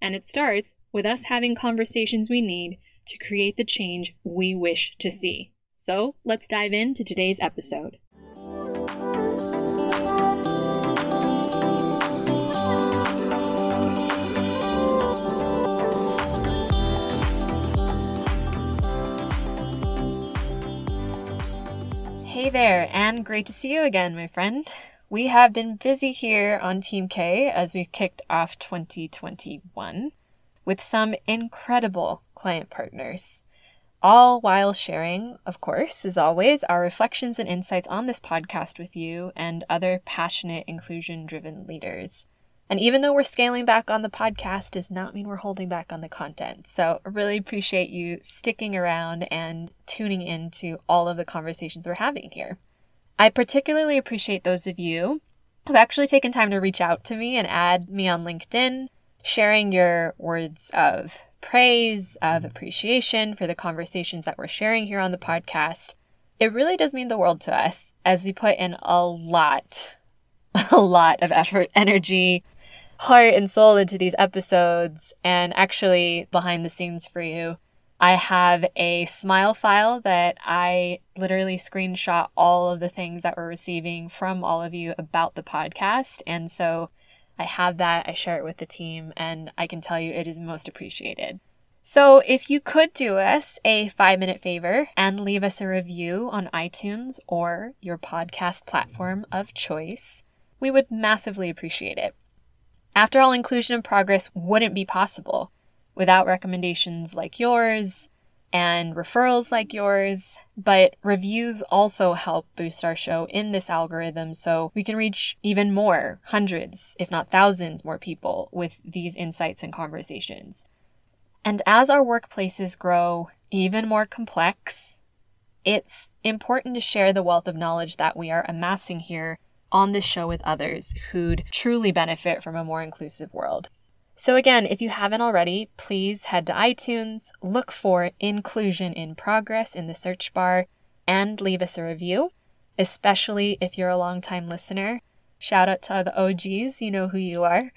And it starts with us having conversations we need to create the change we wish to see. So let's dive into today's episode. Hey there, and great to see you again, my friend. We have been busy here on Team Kay as we've kicked off 2021 with some incredible client partners all while sharing, of course, as always, our reflections and insights on this podcast with you and other passionate, inclusion driven leaders. And even though we're scaling back on the podcast, does not mean we're holding back on the content. So I really appreciate you sticking around and tuning into all of the conversations we're having here. I particularly appreciate those of you who've actually taken time to reach out to me and add me on LinkedIn, sharing your words of praise, of appreciation for the conversations that we're sharing here on the podcast. It really does mean the world to us as we put in a lot, a lot of effort, energy, heart, and soul into these episodes. And actually, behind the scenes for you, I have a smile file that I literally screenshot all of the things that we're receiving from all of you about the podcast. And so I have that, I share it with the team, and I can tell you it is most appreciated. So, if you could do us a five minute favor and leave us a review on iTunes or your podcast platform of choice, we would massively appreciate it. After all, inclusion and progress wouldn't be possible without recommendations like yours, and referrals like yours, but reviews also help boost our show in this algorithm so we can reach even more, hundreds, if not thousands more people with these insights and conversations. And as our workplaces grow even more complex, it's important to share the wealth of knowledge that we are amassing here on this show with others who'd truly benefit from a more inclusive world. So, again, if you haven't already, please head to iTunes, look for Inclusion in Progress in the search bar, and leave us a review, especially if you're a longtime listener. Shout out to the OGs, you know who you are.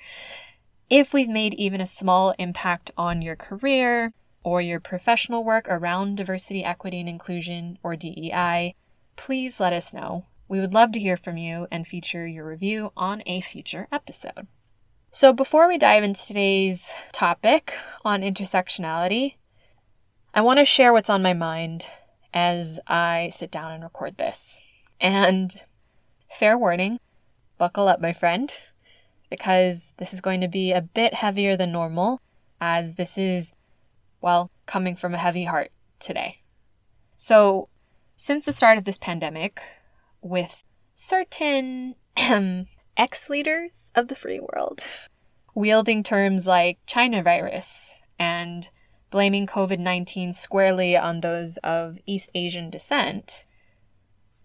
If we've made even a small impact on your career or your professional work around diversity, equity, and inclusion, or DEI, please let us know. We would love to hear from you and feature your review on a future episode. So, before we dive into today's topic on intersectionality, I want to share what's on my mind as I sit down and record this. And fair warning, buckle up, my friend, because this is going to be a bit heavier than normal, as this is, well, coming from a heavy heart today. So, since the start of this pandemic, with certain um, ex leaders of the free world, wielding terms like China virus and blaming COVID 19 squarely on those of East Asian descent,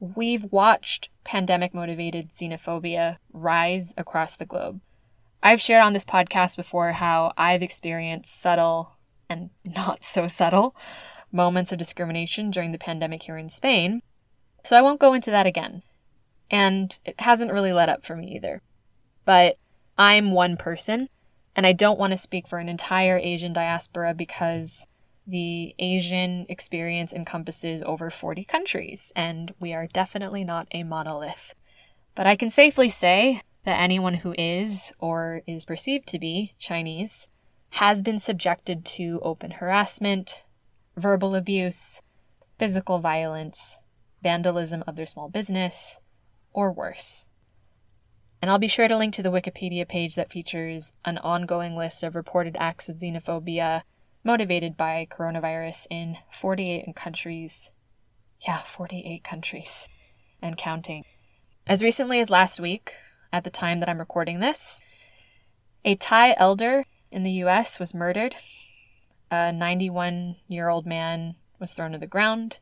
we've watched pandemic motivated xenophobia rise across the globe. I've shared on this podcast before how I've experienced subtle and not so subtle moments of discrimination during the pandemic here in Spain, so I won't go into that again and it hasn't really let up for me either. But I'm one person, and I don't want to speak for an entire Asian diaspora because the Asian experience encompasses over 40 countries, and we are definitely not a monolith. But I can safely say that anyone who is, or is perceived to be, Chinese has been subjected to open harassment, verbal abuse, physical violence, vandalism of their small business, or worse. And I'll be sure to link to the Wikipedia page that features an ongoing list of reported acts of xenophobia motivated by coronavirus in 48 countries. Yeah, 48 countries and counting. As recently as last week, at the time that I'm recording this, a Thai elder in the US was murdered. A 91 year old man was thrown to the ground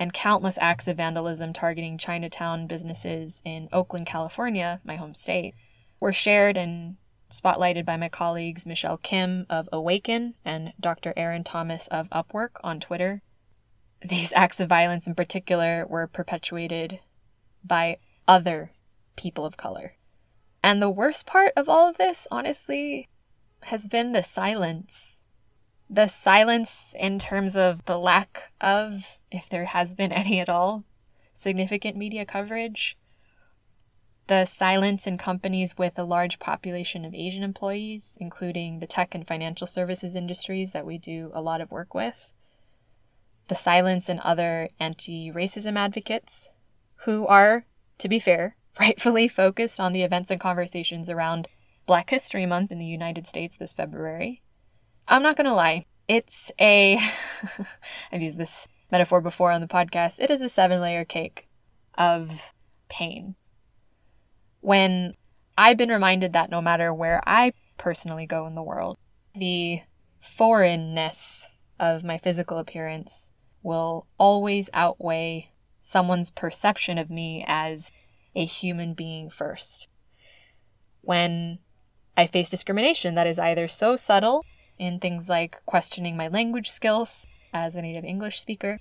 and countless acts of vandalism targeting Chinatown businesses in Oakland, California, my home state, were shared and spotlighted by my colleagues Michelle Kim of Awaken and Dr. Erin Thomas of Upwork on Twitter. These acts of violence in particular were perpetuated by other people of color. And the worst part of all of this, honestly, has been the silence the silence in terms of the lack of, if there has been any at all, significant media coverage, the silence in companies with a large population of Asian employees, including the tech and financial services industries that we do a lot of work with, the silence in other anti racism advocates who are, to be fair, rightfully focused on the events and conversations around Black History Month in the United States this February I'm not going to lie. It's a, I've used this metaphor before on the podcast. It is a seven layer cake of pain. When I've been reminded that no matter where I personally go in the world, the foreignness of my physical appearance will always outweigh someone's perception of me as a human being first. When I face discrimination that is either so subtle in things like questioning my language skills as a native English speaker,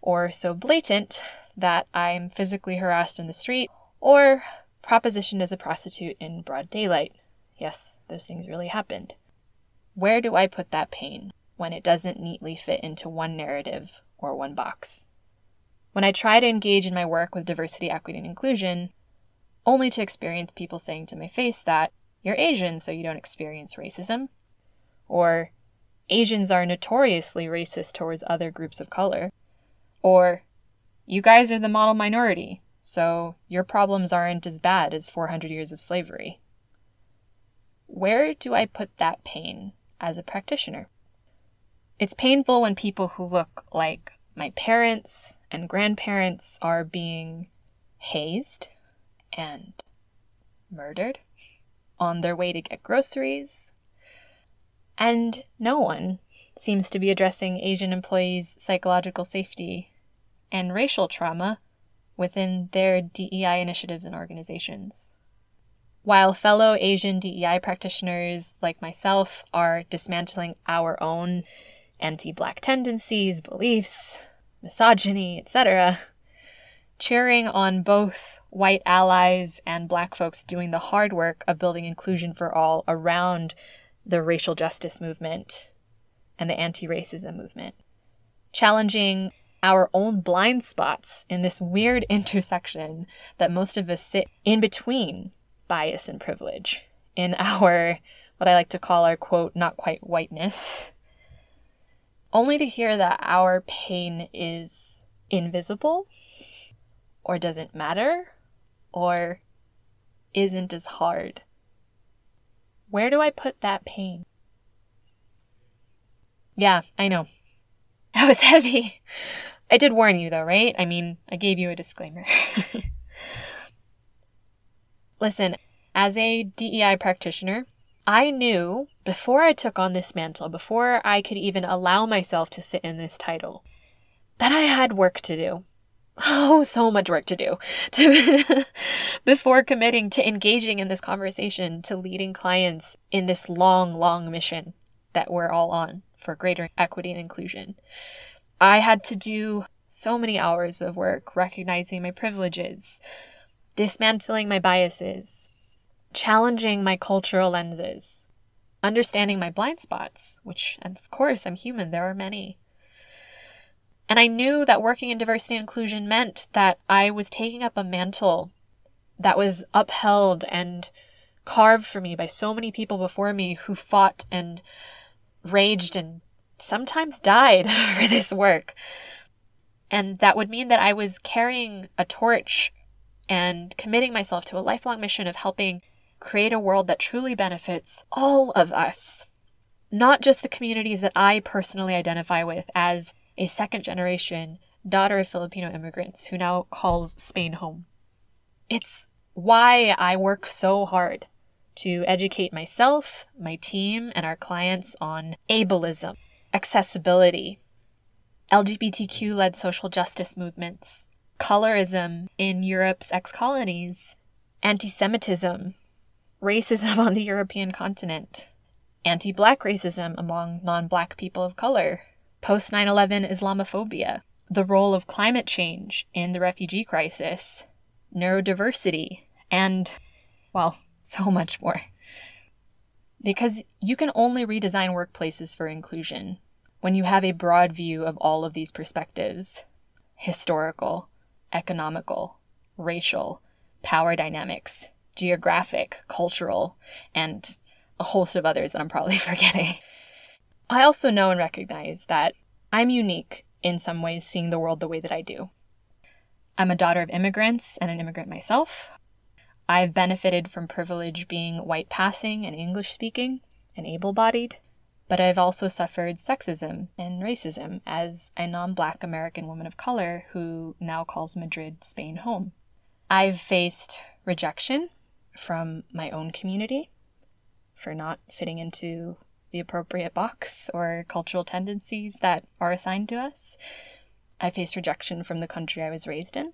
or so blatant that I'm physically harassed in the street, or propositioned as a prostitute in broad daylight. Yes, those things really happened. Where do I put that pain when it doesn't neatly fit into one narrative or one box? When I try to engage in my work with diversity, equity, and inclusion, only to experience people saying to my face that you're Asian, so you don't experience racism, or Asians are notoriously racist towards other groups of color, or you guys are the model minority, so your problems aren't as bad as 400 years of slavery. Where do I put that pain as a practitioner? It's painful when people who look like my parents and grandparents are being hazed and murdered on their way to get groceries and no one seems to be addressing Asian employees' psychological safety and racial trauma within their DEI initiatives and organizations. While fellow Asian DEI practitioners like myself are dismantling our own anti black tendencies, beliefs, misogyny, etc., cheering on both white allies and black folks doing the hard work of building inclusion for all around the racial justice movement and the anti racism movement, challenging our own blind spots in this weird intersection that most of us sit in between bias and privilege in our, what I like to call our quote, not quite whiteness, only to hear that our pain is invisible or doesn't matter or isn't as hard where do I put that pain? Yeah, I know. That was heavy. I did warn you, though, right? I mean, I gave you a disclaimer. Listen, as a DEI practitioner, I knew before I took on this mantle, before I could even allow myself to sit in this title, that I had work to do oh, so much work to do to before committing to engaging in this conversation, to leading clients in this long, long mission that we're all on for greater equity and inclusion. I had to do so many hours of work recognizing my privileges, dismantling my biases, challenging my cultural lenses, understanding my blind spots, which, of course, I'm human, there are many and I knew that working in diversity and inclusion meant that I was taking up a mantle that was upheld and carved for me by so many people before me who fought and raged and sometimes died for this work. And that would mean that I was carrying a torch and committing myself to a lifelong mission of helping create a world that truly benefits all of us, not just the communities that I personally identify with as a second generation daughter of Filipino immigrants who now calls Spain home. It's why I work so hard to educate myself, my team, and our clients on ableism, accessibility, LGBTQ led social justice movements, colorism in Europe's ex colonies, anti Semitism, racism on the European continent, anti black racism among non black people of color, post 9 11 Islamophobia, the role of climate change in the refugee crisis, neurodiversity, and, well, so much more. Because you can only redesign workplaces for inclusion when you have a broad view of all of these perspectives historical, economical, racial, power dynamics, geographic, cultural, and a host of others that I'm probably forgetting. I also know and recognize that I'm unique in some ways seeing the world the way that I do. I'm a daughter of immigrants and an immigrant myself. I've benefited from privilege being white passing and English speaking and able bodied, but I've also suffered sexism and racism as a non black American woman of color who now calls Madrid, Spain home. I've faced rejection from my own community for not fitting into the appropriate box or cultural tendencies that are assigned to us. I faced rejection from the country I was raised in.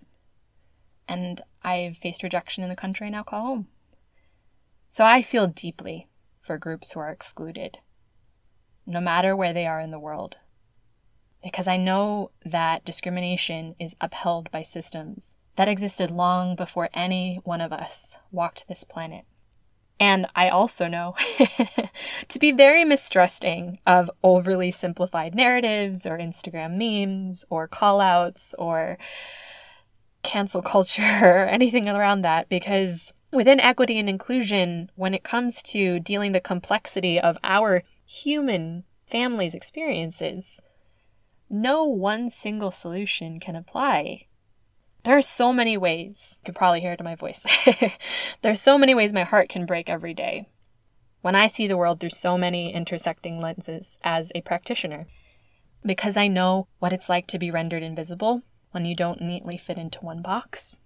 And I've faced rejection in the country I now call home. So I feel deeply for groups who are excluded, no matter where they are in the world. Because I know that discrimination is upheld by systems that existed long before any one of us walked this planet. And I also know to be very mistrusting of overly simplified narratives or Instagram memes or callouts or cancel culture or anything around that because within equity and inclusion, when it comes to dealing the complexity of our human families' experiences, no one single solution can apply. There are so many ways, you can probably hear it in my voice. there are so many ways my heart can break every day when I see the world through so many intersecting lenses as a practitioner. Because I know what it's like to be rendered invisible when you don't neatly fit into one box.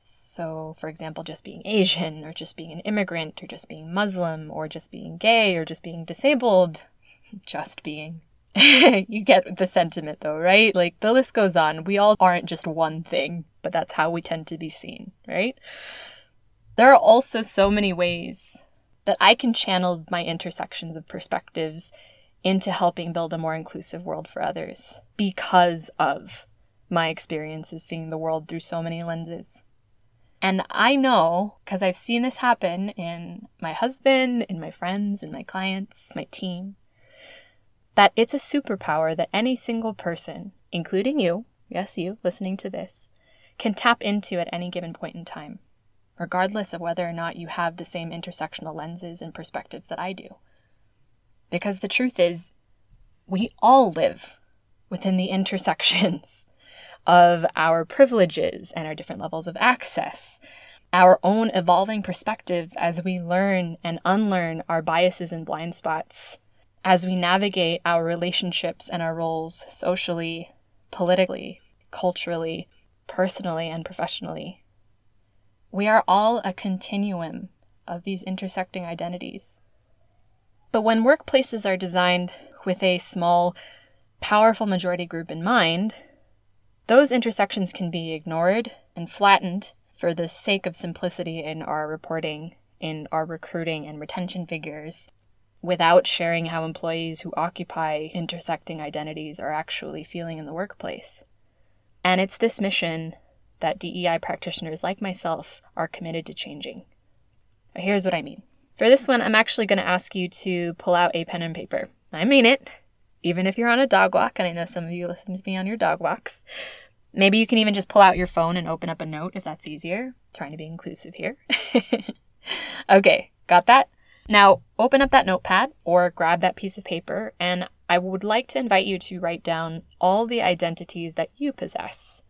So, for example, just being Asian, or just being an immigrant, or just being Muslim, or just being gay, or just being disabled. just being. you get the sentiment though, right? Like the list goes on. We all aren't just one thing, but that's how we tend to be seen, right? There are also so many ways that I can channel my intersections of perspectives into helping build a more inclusive world for others because of my experiences seeing the world through so many lenses. And I know, because I've seen this happen in my husband, in my friends, in my clients, my team, that it's a superpower that any single person, including you, yes, you listening to this, can tap into at any given point in time, regardless of whether or not you have the same intersectional lenses and perspectives that I do. Because the truth is, we all live within the intersections of our privileges and our different levels of access, our own evolving perspectives as we learn and unlearn our biases and blind spots as we navigate our relationships and our roles socially, politically, culturally, personally, and professionally. We are all a continuum of these intersecting identities. But when workplaces are designed with a small, powerful majority group in mind, those intersections can be ignored and flattened for the sake of simplicity in our reporting, in our recruiting and retention figures, without sharing how employees who occupy intersecting identities are actually feeling in the workplace. And it's this mission that DEI practitioners like myself are committed to changing. Here's what I mean. For this one, I'm actually going to ask you to pull out a pen and paper. I mean it, even if you're on a dog walk, and I know some of you listen to me on your dog walks. Maybe you can even just pull out your phone and open up a note if that's easier. Trying to be inclusive here. okay, got that? Now, open up that notepad or grab that piece of paper, and I would like to invite you to write down all the identities that you possess.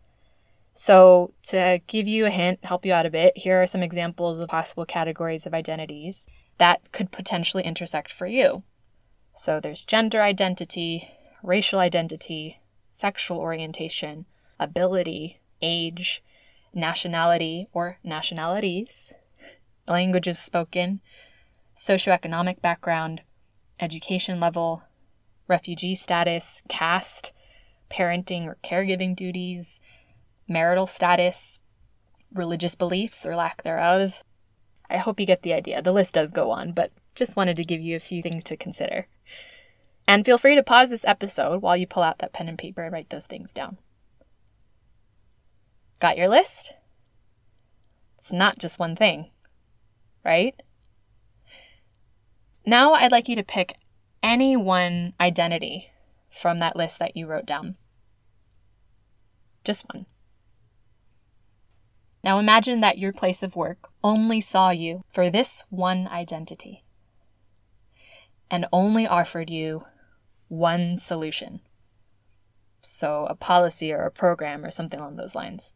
So, to give you a hint, help you out a bit, here are some examples of possible categories of identities that could potentially intersect for you. So, there's gender identity, racial identity, sexual orientation, ability, age, nationality or nationalities, languages spoken, socioeconomic background, education level, refugee status, caste, parenting or caregiving duties, marital status, religious beliefs or lack thereof. I hope you get the idea. The list does go on, but just wanted to give you a few things to consider. And feel free to pause this episode while you pull out that pen and paper and write those things down. Got your list? It's not just one thing, right? Now I'd like you to pick any one identity from that list that you wrote down. Just one. Now imagine that your place of work only saw you for this one identity and only offered you one solution. So, a policy or a program or something along those lines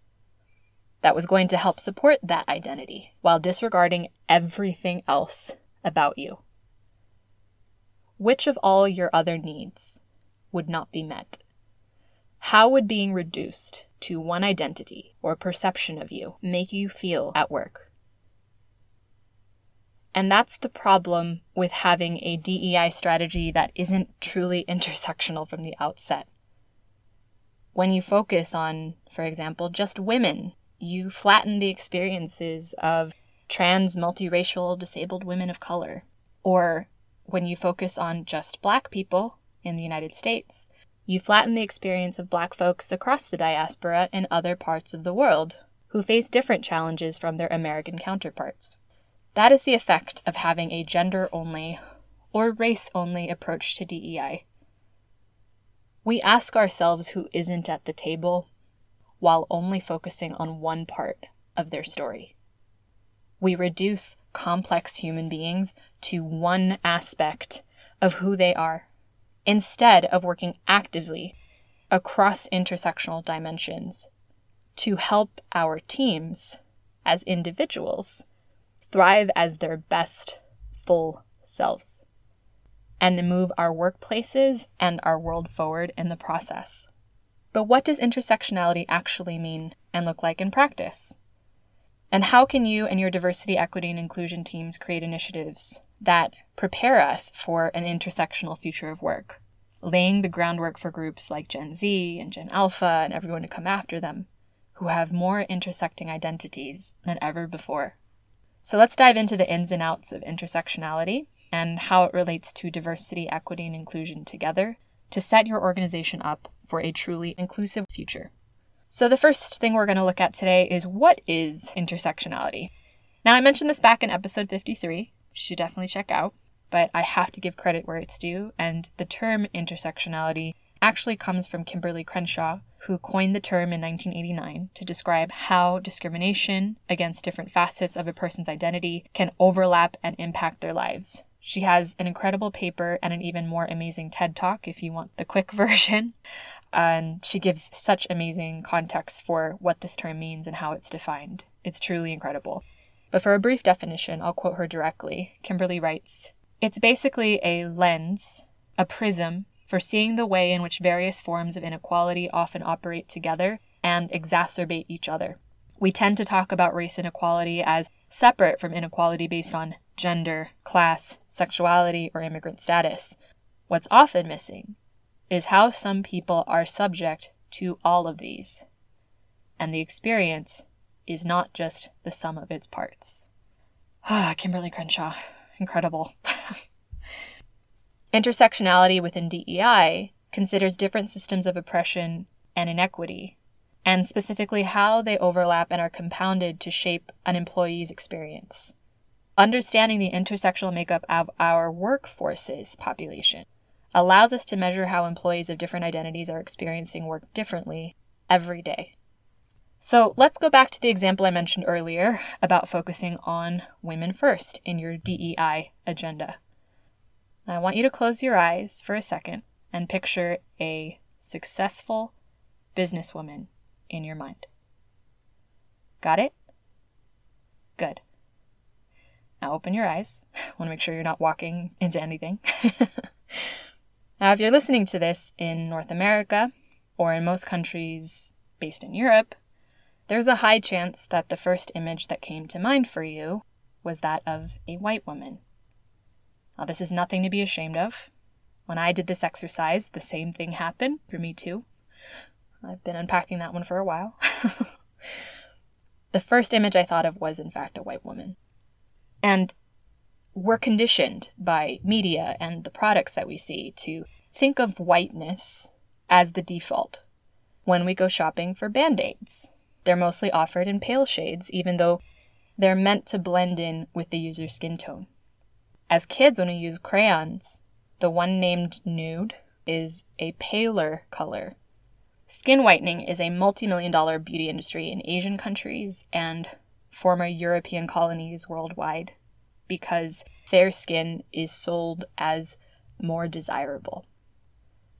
that was going to help support that identity while disregarding everything else about you. Which of all your other needs would not be met? How would being reduced to one identity or perception of you make you feel at work? And that's the problem with having a DEI strategy that isn't truly intersectional from the outset. When you focus on, for example, just women, you flatten the experiences of trans, multiracial, disabled women of color. Or when you focus on just black people in the United States, you flatten the experience of black folks across the diaspora in other parts of the world who face different challenges from their American counterparts. That is the effect of having a gender only or race only approach to DEI. We ask ourselves who isn't at the table while only focusing on one part of their story. We reduce complex human beings to one aspect of who they are instead of working actively across intersectional dimensions to help our teams as individuals thrive as their best full selves and move our workplaces and our world forward in the process. But what does intersectionality actually mean and look like in practice? And how can you and your diversity, equity, and inclusion teams create initiatives that prepare us for an intersectional future of work, laying the groundwork for groups like Gen Z and Gen Alpha and everyone to come after them, who have more intersecting identities than ever before? So let's dive into the ins and outs of intersectionality and how it relates to diversity, equity, and inclusion together to set your organization up for a truly inclusive future. So, the first thing we're going to look at today is what is intersectionality? Now, I mentioned this back in episode 53, which you should definitely check out, but I have to give credit where it's due, and the term intersectionality actually comes from Kimberly Crenshaw, who coined the term in 1989 to describe how discrimination against different facets of a person's identity can overlap and impact their lives. She has an incredible paper and an even more amazing TED Talk if you want the quick version and she gives such amazing context for what this term means and how it's defined. It's truly incredible. But for a brief definition, I'll quote her directly. Kimberly writes It's basically a lens, a prism, for seeing the way in which various forms of inequality often operate together and exacerbate each other. We tend to talk about race inequality as separate from inequality based on gender, class, sexuality, or immigrant status. What's often missing is how some people are subject to all of these. And the experience is not just the sum of its parts. Ah, Kimberly Crenshaw. Incredible. Intersectionality within DEI considers different systems of oppression and inequity, and specifically how they overlap and are compounded to shape an employee's experience. Understanding the intersectional makeup of our workforce's population allows us to measure how employees of different identities are experiencing work differently every day. So let's go back to the example I mentioned earlier about focusing on women first in your DEI agenda. I want you to close your eyes for a second and picture a successful businesswoman in your mind. Got it? Good. Now open your eyes. I want to make sure you're not walking into anything. now, if you're listening to this in North America or in most countries based in Europe, there's a high chance that the first image that came to mind for you was that of a white woman. Now, this is nothing to be ashamed of. When I did this exercise, the same thing happened for me too. I've been unpacking that one for a while. the first image I thought of was, in fact, a white woman. And we're conditioned by media and the products that we see to think of whiteness as the default. When we go shopping for band aids, they're mostly offered in pale shades, even though they're meant to blend in with the user's skin tone. As kids, when we use crayons, the one named nude is a paler color. Skin whitening is a multi million dollar beauty industry in Asian countries and former European colonies worldwide because fair skin is sold as more desirable.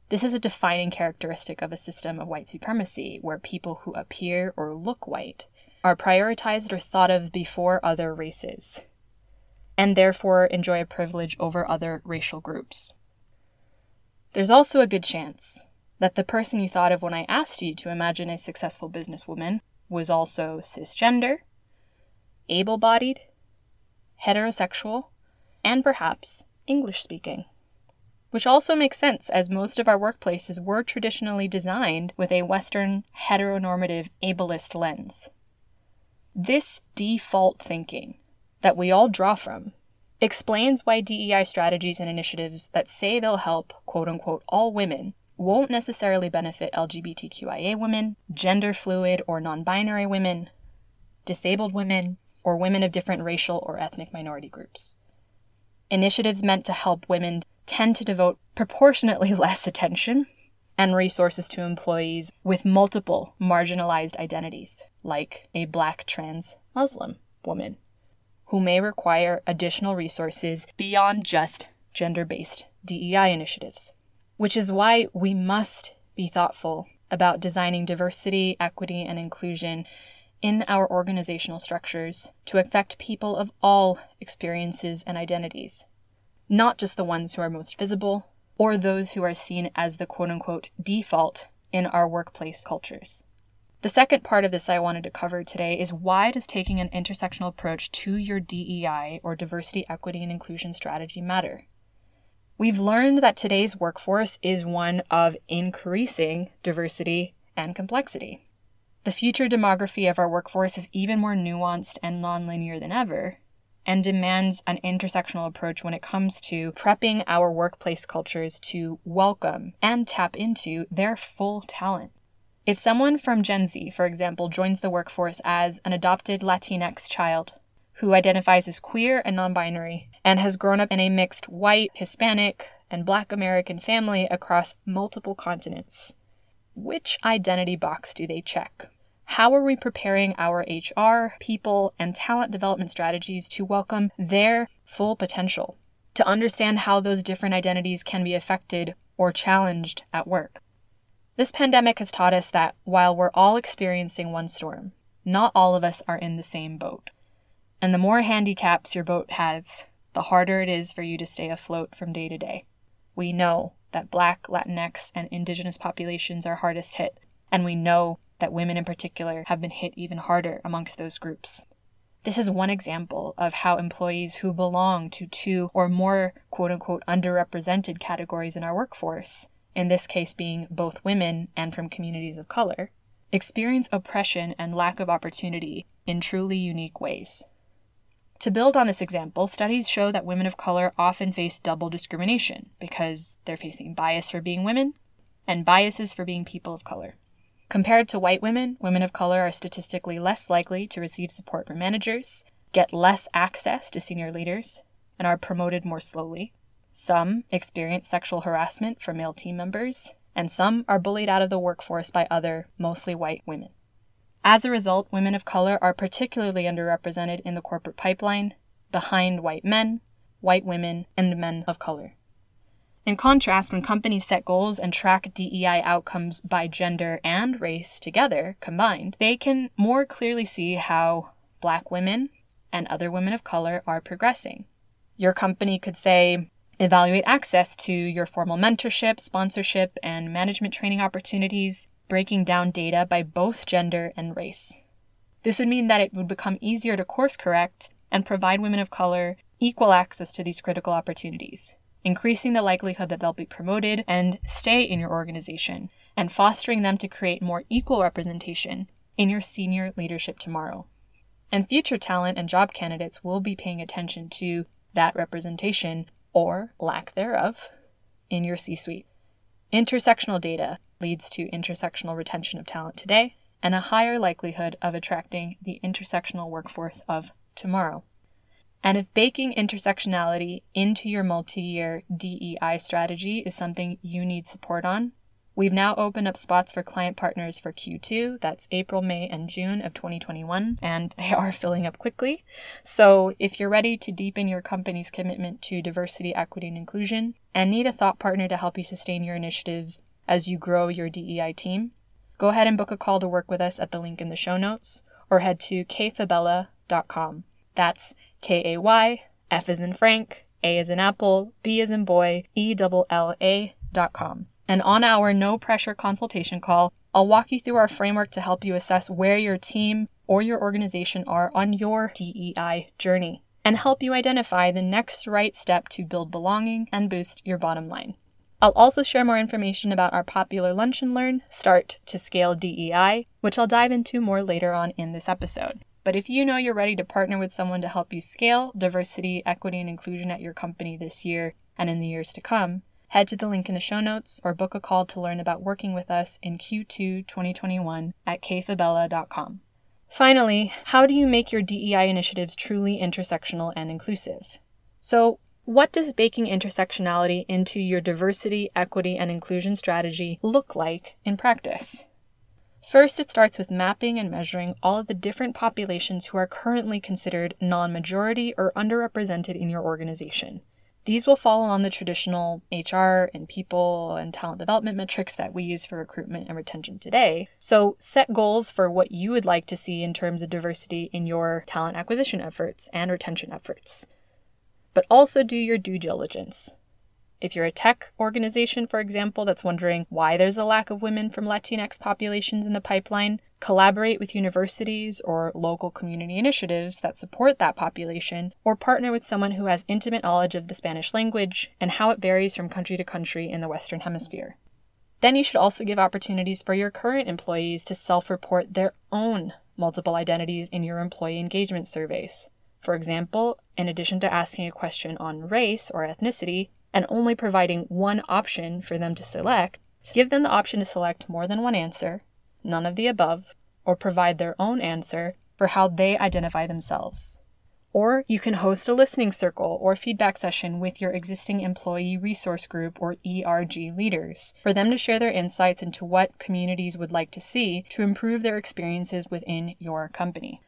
This is a defining characteristic of a system of white supremacy where people who appear or look white are prioritized or thought of before other races, and therefore enjoy a privilege over other racial groups. There's also a good chance that the person you thought of when I asked you to imagine a successful businesswoman was also cisgender able bodied, heterosexual, and perhaps English speaking. Which also makes sense as most of our workplaces were traditionally designed with a Western heteronormative ableist lens. This default thinking that we all draw from explains why DEI strategies and initiatives that say they'll help quote unquote all women won't necessarily benefit LGBTQIA women, gender fluid or non binary women, disabled women, or women of different racial or ethnic minority groups. Initiatives meant to help women tend to devote proportionately less attention and resources to employees with multiple marginalized identities, like a black trans Muslim woman, who may require additional resources beyond just gender based DEI initiatives. Which is why we must be thoughtful about designing diversity, equity, and inclusion in our organizational structures to affect people of all experiences and identities, not just the ones who are most visible or those who are seen as the quote unquote default in our workplace cultures. The second part of this I wanted to cover today is why does taking an intersectional approach to your DEI or diversity, equity, and inclusion strategy matter? We've learned that today's workforce is one of increasing diversity and complexity. The future demography of our workforce is even more nuanced and nonlinear than ever, and demands an intersectional approach when it comes to prepping our workplace cultures to welcome and tap into their full talent. If someone from Gen Z, for example, joins the workforce as an adopted Latinx child who identifies as queer and non binary and has grown up in a mixed white, Hispanic, and Black American family across multiple continents, which identity box do they check? How are we preparing our HR, people, and talent development strategies to welcome their full potential? To understand how those different identities can be affected or challenged at work. This pandemic has taught us that while we're all experiencing one storm, not all of us are in the same boat. And the more handicaps your boat has, the harder it is for you to stay afloat from day to day. We know that Black, Latinx, and Indigenous populations are hardest hit, and we know that women in particular have been hit even harder amongst those groups. This is one example of how employees who belong to two or more quote unquote underrepresented categories in our workforce, in this case being both women and from communities of color, experience oppression and lack of opportunity in truly unique ways. To build on this example, studies show that women of color often face double discrimination because they're facing bias for being women and biases for being people of color. Compared to white women, women of color are statistically less likely to receive support from managers, get less access to senior leaders, and are promoted more slowly. Some experience sexual harassment from male team members, and some are bullied out of the workforce by other, mostly white women. As a result, women of color are particularly underrepresented in the corporate pipeline, behind white men, white women, and men of color. In contrast, when companies set goals and track DEI outcomes by gender and race together, combined, they can more clearly see how Black women and other women of color are progressing. Your company could say, evaluate access to your formal mentorship, sponsorship, and management training opportunities, breaking down data by both gender and race. This would mean that it would become easier to course correct and provide women of color equal access to these critical opportunities increasing the likelihood that they'll be promoted and stay in your organization, and fostering them to create more equal representation in your senior leadership tomorrow. And future talent and job candidates will be paying attention to that representation or lack thereof in your C suite. Intersectional data leads to intersectional retention of talent today and a higher likelihood of attracting the intersectional workforce of tomorrow. And if baking intersectionality into your multi year DEI strategy is something you need support on, we've now opened up spots for client partners for Q2. That's April, May, and June of 2021, and they are filling up quickly. So if you're ready to deepen your company's commitment to diversity, equity, and inclusion, and need a thought partner to help you sustain your initiatives as you grow your DEI team, go ahead and book a call to work with us at the link in the show notes or head to kayfabella.com. That's K A Y, F is in Frank, A is in Apple, B is in boy, E double L A dot com. And on our no pressure consultation call, I'll walk you through our framework to help you assess where your team or your organization are on your DEI journey and help you identify the next right step to build belonging and boost your bottom line. I'll also share more information about our popular Lunch and Learn Start to Scale DEI, which I'll dive into more later on in this episode. But if you know you're ready to partner with someone to help you scale diversity, equity, and inclusion at your company this year and in the years to come, head to the link in the show notes or book a call to learn about working with us in Q2 2021 at kayfabella.com. Finally, how do you make your DEI initiatives truly intersectional and inclusive? So, what does baking intersectionality into your diversity, equity, and inclusion strategy look like in practice? First, it starts with mapping and measuring all of the different populations who are currently considered non majority or underrepresented in your organization. These will fall on the traditional HR and people and talent development metrics that we use for recruitment and retention today. So, set goals for what you would like to see in terms of diversity in your talent acquisition efforts and retention efforts. But also do your due diligence. If you're a tech organization, for example, that's wondering why there's a lack of women from Latinx populations in the pipeline, collaborate with universities or local community initiatives that support that population, or partner with someone who has intimate knowledge of the Spanish language and how it varies from country to country in the Western Hemisphere. Then you should also give opportunities for your current employees to self report their own multiple identities in your employee engagement surveys. For example, in addition to asking a question on race or ethnicity, and only providing one option for them to select, give them the option to select more than one answer, none of the above, or provide their own answer for how they identify themselves. Or you can host a listening circle or feedback session with your existing employee resource group or ERG leaders for them to share their insights into what communities would like to see to improve their experiences within your company.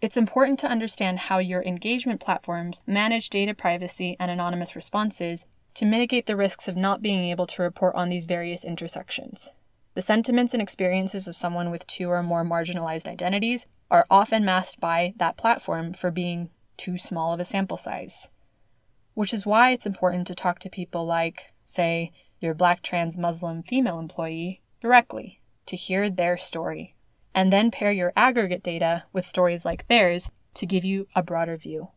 It's important to understand how your engagement platforms manage data privacy and anonymous responses to mitigate the risks of not being able to report on these various intersections. The sentiments and experiences of someone with two or more marginalized identities are often masked by that platform for being too small of a sample size. Which is why it's important to talk to people like, say, your black trans Muslim female employee directly to hear their story, and then pair your aggregate data with stories like theirs to give you a broader view.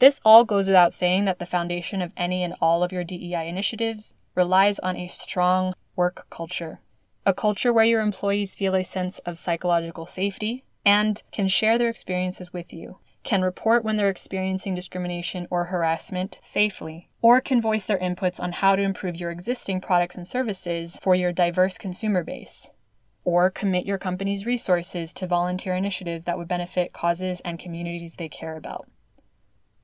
This all goes without saying that the foundation of any and all of your DEI initiatives relies on a strong work culture. A culture where your employees feel a sense of psychological safety and can share their experiences with you, can report when they're experiencing discrimination or harassment safely, or can voice their inputs on how to improve your existing products and services for your diverse consumer base. Or commit your company's resources to volunteer initiatives that would benefit causes and communities they care about.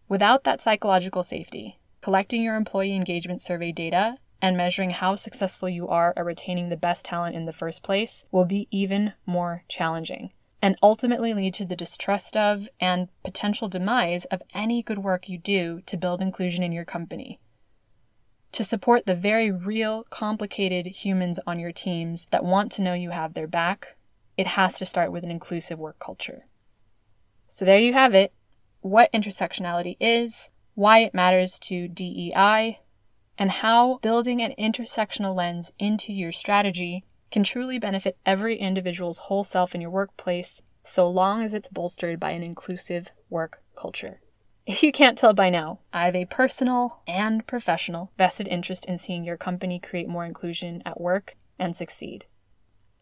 Without that psychological safety, collecting your employee engagement survey data and measuring how successful you are at retaining the best talent in the first place will be even more challenging and ultimately lead to the distrust of and potential demise of any good work you do to build inclusion in your company. to support the very real, complicated humans on your teams that want to know you have their back, it has to start with an inclusive work culture. So there you have it what intersectionality is, why it matters to DEI, and how building an intersectional lens into your strategy can truly benefit every individual's whole self in your workplace so long as it's bolstered by an inclusive work culture. If you can't tell by now, I have a personal and professional vested interest in seeing your company create more inclusion at work and succeed.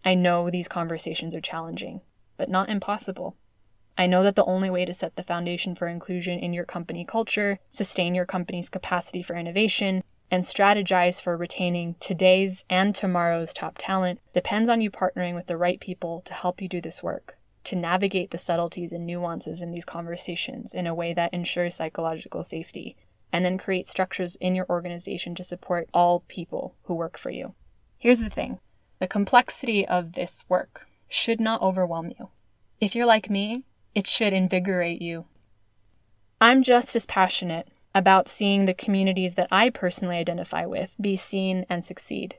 I know these conversations are challenging, but not impossible. I know that the only way to set the foundation for inclusion in your company culture, sustain your company's capacity for innovation, and strategize for retaining today's and tomorrow's top talent depends on you partnering with the right people to help you do this work to navigate the subtleties and nuances in these conversations in a way that ensures psychological safety, and then create structures in your organization to support all people who work for you. Here's the thing the complexity of this work should not overwhelm you. If you're like me, it should invigorate you. I'm just as passionate about seeing the communities that I personally identify with be seen and succeed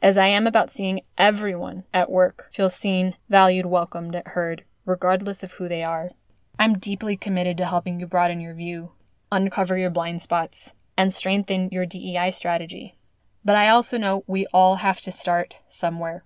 as I am about seeing everyone at work feel seen, valued, welcomed, heard, regardless of who they are. I'm deeply committed to helping you broaden your view, uncover your blind spots, and strengthen your DEI strategy. But I also know we all have to start somewhere,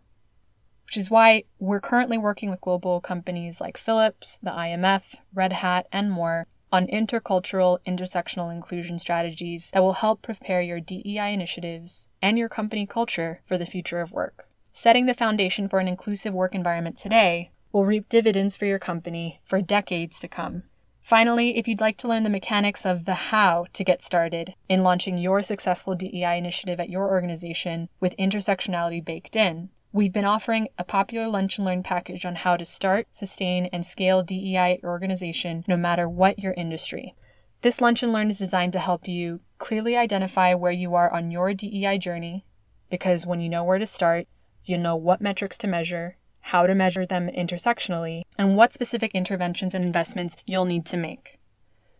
which is why we're currently working with global companies like Philips, the IMF, Red Hat, and more on intercultural intersectional inclusion strategies that will help prepare your DEI initiatives and your company culture for the future of work. Setting the foundation for an inclusive work environment today will reap dividends for your company for decades to come. Finally, if you'd like to learn the mechanics of the how to get started in launching your successful DEI initiative at your organization with intersectionality baked in, we've been offering a popular lunch and learn package on how to start, sustain, and scale DEI organization no matter what your industry. This lunch and learn is designed to help you clearly identify where you are on your DEI journey because when you know where to start, you know what metrics to measure, how to measure them intersectionally, and what specific interventions and investments you'll need to make.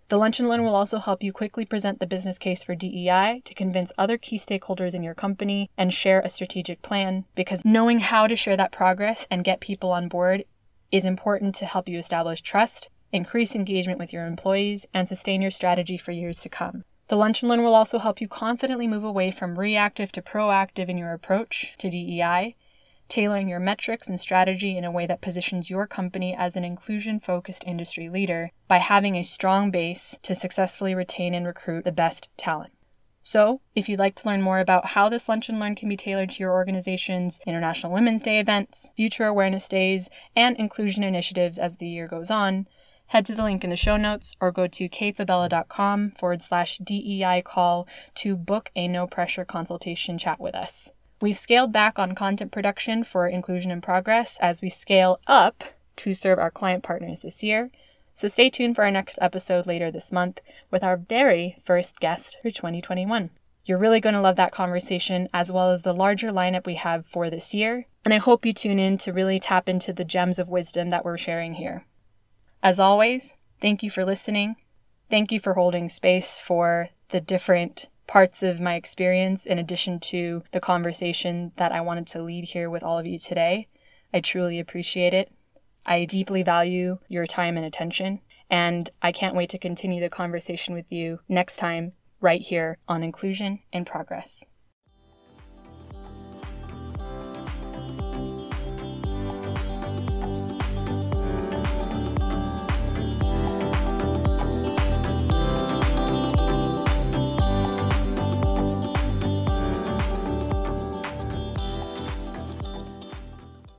The Lunch and Learn will also help you quickly present the business case for DEI to convince other key stakeholders in your company and share a strategic plan because knowing how to share that progress and get people on board is important to help you establish trust, increase engagement with your employees, and sustain your strategy for years to come. The Lunch and Learn will also help you confidently move away from reactive to proactive in your approach to DEI tailoring your metrics and strategy in a way that positions your company as an inclusion focused industry leader by having a strong base to successfully retain and recruit the best talent. So, if you'd like to learn more about how this Lunch and Learn can be tailored to your organization's International Women's Day events, Future Awareness Days, and inclusion initiatives as the year goes on, head to the link in the show notes or go to kayfabella.com forward slash DEI call to book a no pressure consultation chat with us. We've scaled back on content production for Inclusion in Progress as we scale up to serve our client partners this year. So stay tuned for our next episode later this month with our very first guest for 2021. You're really going to love that conversation as well as the larger lineup we have for this year. And I hope you tune in to really tap into the gems of wisdom that we're sharing here. As always, thank you for listening. Thank you for holding space for the different parts of my experience in addition to the conversation that I wanted to lead here with all of you today. I truly appreciate it. I deeply value your time and attention, and I can't wait to continue the conversation with you next time right here on Inclusion in Progress.